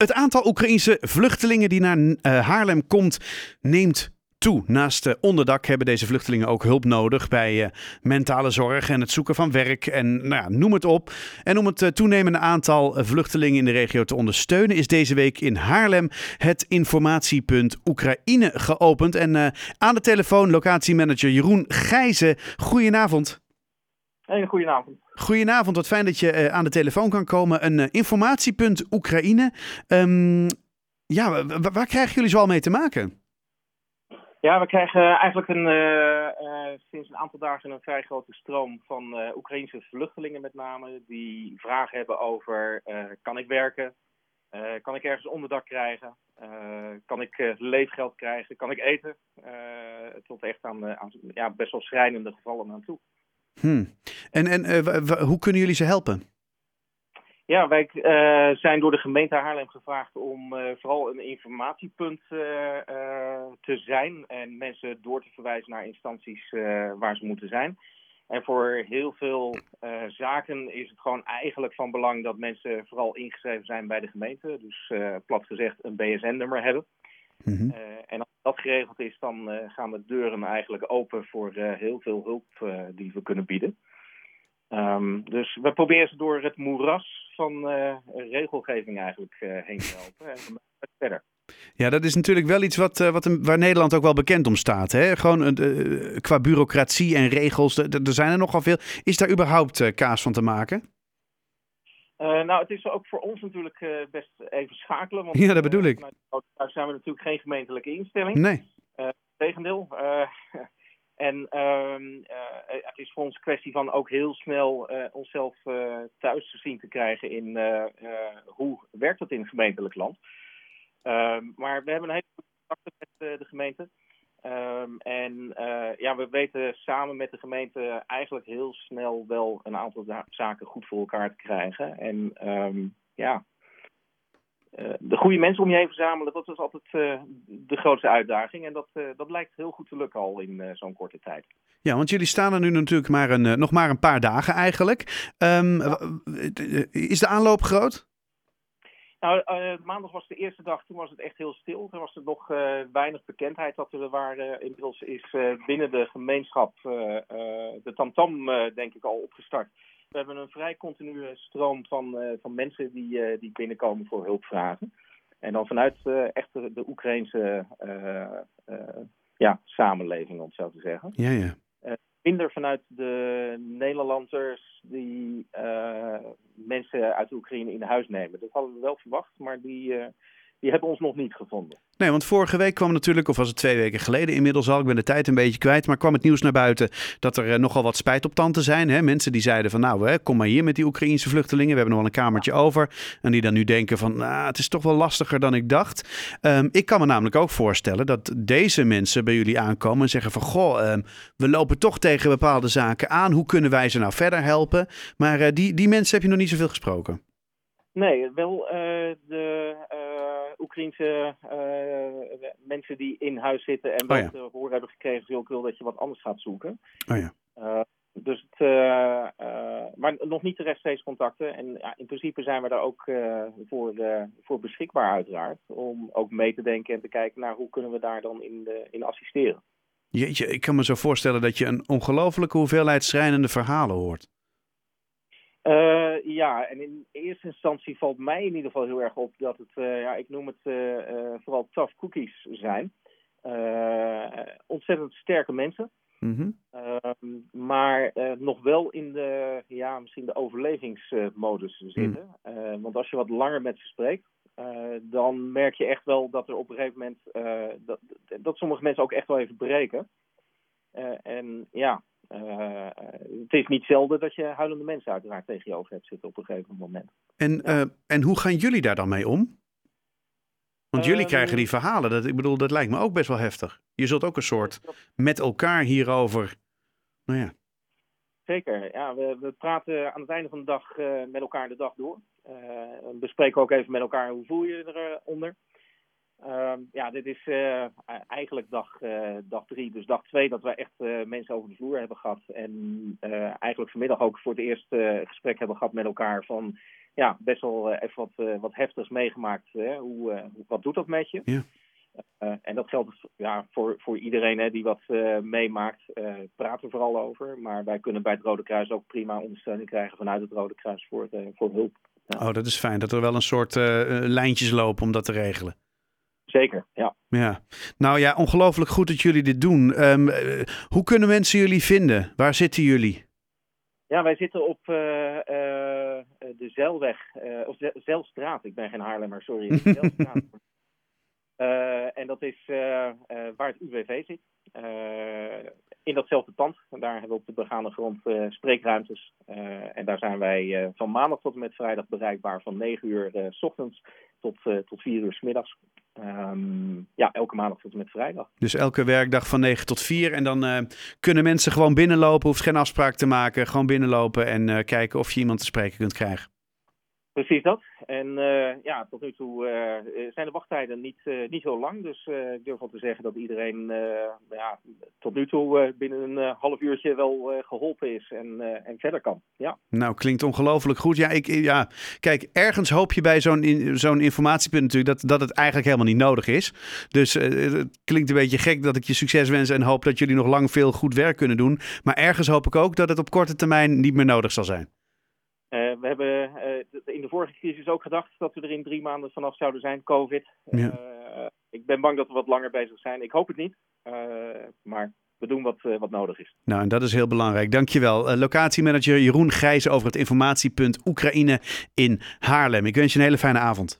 Het aantal Oekraïense vluchtelingen die naar uh, Haarlem komt, neemt toe. Naast uh, onderdak hebben deze vluchtelingen ook hulp nodig bij uh, mentale zorg en het zoeken van werk en nou ja, noem het op. En om het toenemende aantal vluchtelingen in de regio te ondersteunen, is deze week in Haarlem het informatiepunt Oekraïne geopend. En aan de telefoon locatiemanager Jeroen Gijzen. Goedenavond. Een goedenavond. Goedenavond, wat fijn dat je uh, aan de telefoon kan komen. Een uh, informatiepunt Oekraïne. Um, ja, waar krijgen jullie zoal mee te maken? Ja, we krijgen eigenlijk een, uh, sinds een aantal dagen een vrij grote stroom van Oekraïnse vluchtelingen met name. Die vragen hebben over, kan ik werken? kan ik ergens onderdak krijgen? kan ik leefgeld krijgen? Kan ik eten? tot echt aan, aan ja, best wel schrijnende gevallen aan toe. Hmm. En, en uh, hoe kunnen jullie ze helpen? Ja, wij uh, zijn door de gemeente Haarlem gevraagd om uh, vooral een informatiepunt te zijn en mensen door te verwijzen naar instanties waar ze moeten zijn. En voor heel veel zaken is het gewoon eigenlijk van belang dat mensen vooral ingeschreven zijn bij de gemeente. Dus plat gezegd een BSN-nummer hebben. Mm en dat geregeld is, dan uh, gaan de deuren eigenlijk open voor uh, heel veel hulp uh, die we kunnen bieden. Um, dus we proberen ze door het moeras van regelgeving eigenlijk heen te helpen. En verder. Ja, dat is natuurlijk wel iets wat, wat waar Nederland ook wel bekend om staat. Hè? Gewoon qua bureaucratie en regels, er zijn er nogal veel. Is daar überhaupt kaas van te maken? Uh, nou, het is ook voor ons natuurlijk uh, best even schakelen. Want, ja, dat bedoel ik. Daar zijn we natuurlijk geen gemeentelijke instelling. Nee. Tegendeel. en ehm, het is voor ons een kwestie van ook heel snel onszelf thuis te zien te krijgen in hoe werkt dat in gemeentelijk land. Ehm, maar we hebben een hele goede contact met de gemeente. Um, en uh, ja, we weten samen met de gemeente eigenlijk heel snel wel een aantal zaken goed voor elkaar te krijgen. En um, ja, uh, de goede mensen om je heen verzamelen, dat is altijd uh, de grootste uitdaging. En dat, dat lijkt heel goed te lukken al in zo'n korte tijd. Ja, want jullie staan er nu natuurlijk maar een, nog maar een paar dagen eigenlijk. Ja. Is de aanloop groot? Nou, uh, maandag was de eerste dag, toen was het echt heel stil. Toen was er nog uh, weinig bekendheid dat er waren. Inmiddels is binnen de gemeenschap de tamtam, -tam, denk ik, al opgestart. We hebben een vrij continue stroom van, van mensen die, die binnenkomen voor hulpvragen. En dan vanuit echt de, de Oekraïnse ja, samenleving, om het zo te zeggen. Ja, ja minder vanuit de Nederlanders die uh, mensen uit Oekraïne in huis nemen. Dat hadden we wel verwacht, maar die, uh, die hebben ons nog niet gevonden. Nee, want vorige week kwam natuurlijk, of was het twee weken geleden inmiddels al, ik ben de tijd een beetje kwijt, maar kwam het nieuws naar buiten dat er uh, nogal wat spijt op zijn. Hè? Mensen die zeiden van nou, hè, kom maar hier met die Oekraïnse vluchtelingen, we hebben nog wel een kamertje over. En die dan nu denken van nou, het is toch wel lastiger dan ik dacht. Um, ik kan me namelijk ook voorstellen dat deze mensen bij jullie aankomen en zeggen van goh, um, we lopen toch tegen bepaalde zaken aan. Hoe kunnen wij ze nou verder helpen? Maar uh, die, die mensen heb je nog niet zoveel gesproken. Nee, wel uh, de uh, mensen die in huis zitten en wel oh ja. horen hebben gekregen, ik wil dat je wat anders gaat zoeken. Oh ja. Uh, dus het, maar nog niet de rechtstreeks contacten. En in principe zijn we daar ook voor, voor beschikbaar uiteraard. Om ook mee te denken en te kijken naar hoe kunnen we daar dan in, in assisteren. Jeetje, ik kan me zo voorstellen dat je een ongelofelijke hoeveelheid schrijnende verhalen hoort. Uh, ja, en in eerste instantie valt mij in ieder geval heel erg op dat het, uh, ja, ik noem het uh, vooral tough cookies zijn. ontzettend sterke mensen. Mm -hmm. maar nog wel in de, ja, misschien de overlevingsmodus zitten. Mm. want als je wat langer met ze spreekt, dan merk je echt wel dat er op een gegeven moment, dat, dat sommige mensen ook echt wel even breken. en ja, uh, het is niet zelden dat je huilende mensen uiteraard tegen je over hebt zitten op een gegeven moment. En, ja. uh, en hoe gaan jullie daar dan mee om? Want jullie krijgen die verhalen. Dat, ik bedoel, dat lijkt me ook best wel heftig. Je zult ook een soort met elkaar hierover. Nou ja. Zeker. Ja, we, we praten aan het einde van de dag uh, met elkaar de dag door. we bespreken ook even met elkaar hoe voel je je eronder. Uh, ja, dit is uh, eigenlijk dag, uh, dag drie, dus dag twee dat we echt uh, mensen over de vloer hebben gehad. En eigenlijk vanmiddag ook voor het eerst gesprek hebben gehad met elkaar van ja, best wel even wat, wat heftigs meegemaakt. Hè? Hoe, wat doet dat met je? Ja. en dat geldt ja, voor, voor iedereen hè, die wat meemaakt. praten we vooral over. Maar wij kunnen bij het Rode Kruis ook prima ondersteuning krijgen vanuit het Rode Kruis voor, voor hulp. Oh, dat is fijn. Dat er wel een soort lijntjes lopen om dat te regelen. Zeker, ja. Ja, nou ja, ongelooflijk goed dat jullie dit doen. Ehm, eh, hoe kunnen mensen jullie vinden? Waar zitten jullie? Ja, wij zitten op uh, uh, de Zeilweg, of Zeilstraat. Ik ben geen Haarlemmer, sorry. Zeilstraat. en dat is waar het UWV zit. in datzelfde pand. Daar hebben we op de begane grond spreekruimtes. en daar zijn wij van maandag tot en met vrijdag bereikbaar van 9 uur s ochtends tot, tot 4 uur s middags. Um, ja, elke maandag tot en met vrijdag. Dus elke werkdag van 9 tot 4. En dan uh, kunnen mensen gewoon binnenlopen, hoeft geen afspraak te maken. Gewoon binnenlopen en uh, kijken of je iemand te spreken kunt krijgen. Precies dat. En uh, ja, tot nu toe uh, zijn de wachttijden niet, uh, niet zo lang. Dus ik durf wel te zeggen dat iedereen ja, tot nu toe binnen een half uurtje wel geholpen is en, en verder kan. Ja. Nou, klinkt ongelooflijk goed. Ja, ik, ja, kijk, ergens hoop je bij zo'n zo'n informatiepunt natuurlijk dat, dat het eigenlijk helemaal niet nodig is. Dus het klinkt een beetje gek dat ik je succes wens en hoop dat jullie nog lang veel goed werk kunnen doen. Maar ergens hoop ik ook dat het op korte termijn niet meer nodig zal zijn. Uh, we hebben uh, in de vorige crisis ook gedacht dat we er in drie maanden vanaf zouden zijn, COVID. Ja. Uh, ik ben bang dat we wat langer bezig zijn. Ik hoop het niet, maar we doen wat, wat nodig is. Nou, en dat is heel belangrijk. Dankjewel. locatiemanager Jeroen Grijze over het informatiepunt Oekraïne in Haarlem. Ik wens je een hele fijne avond.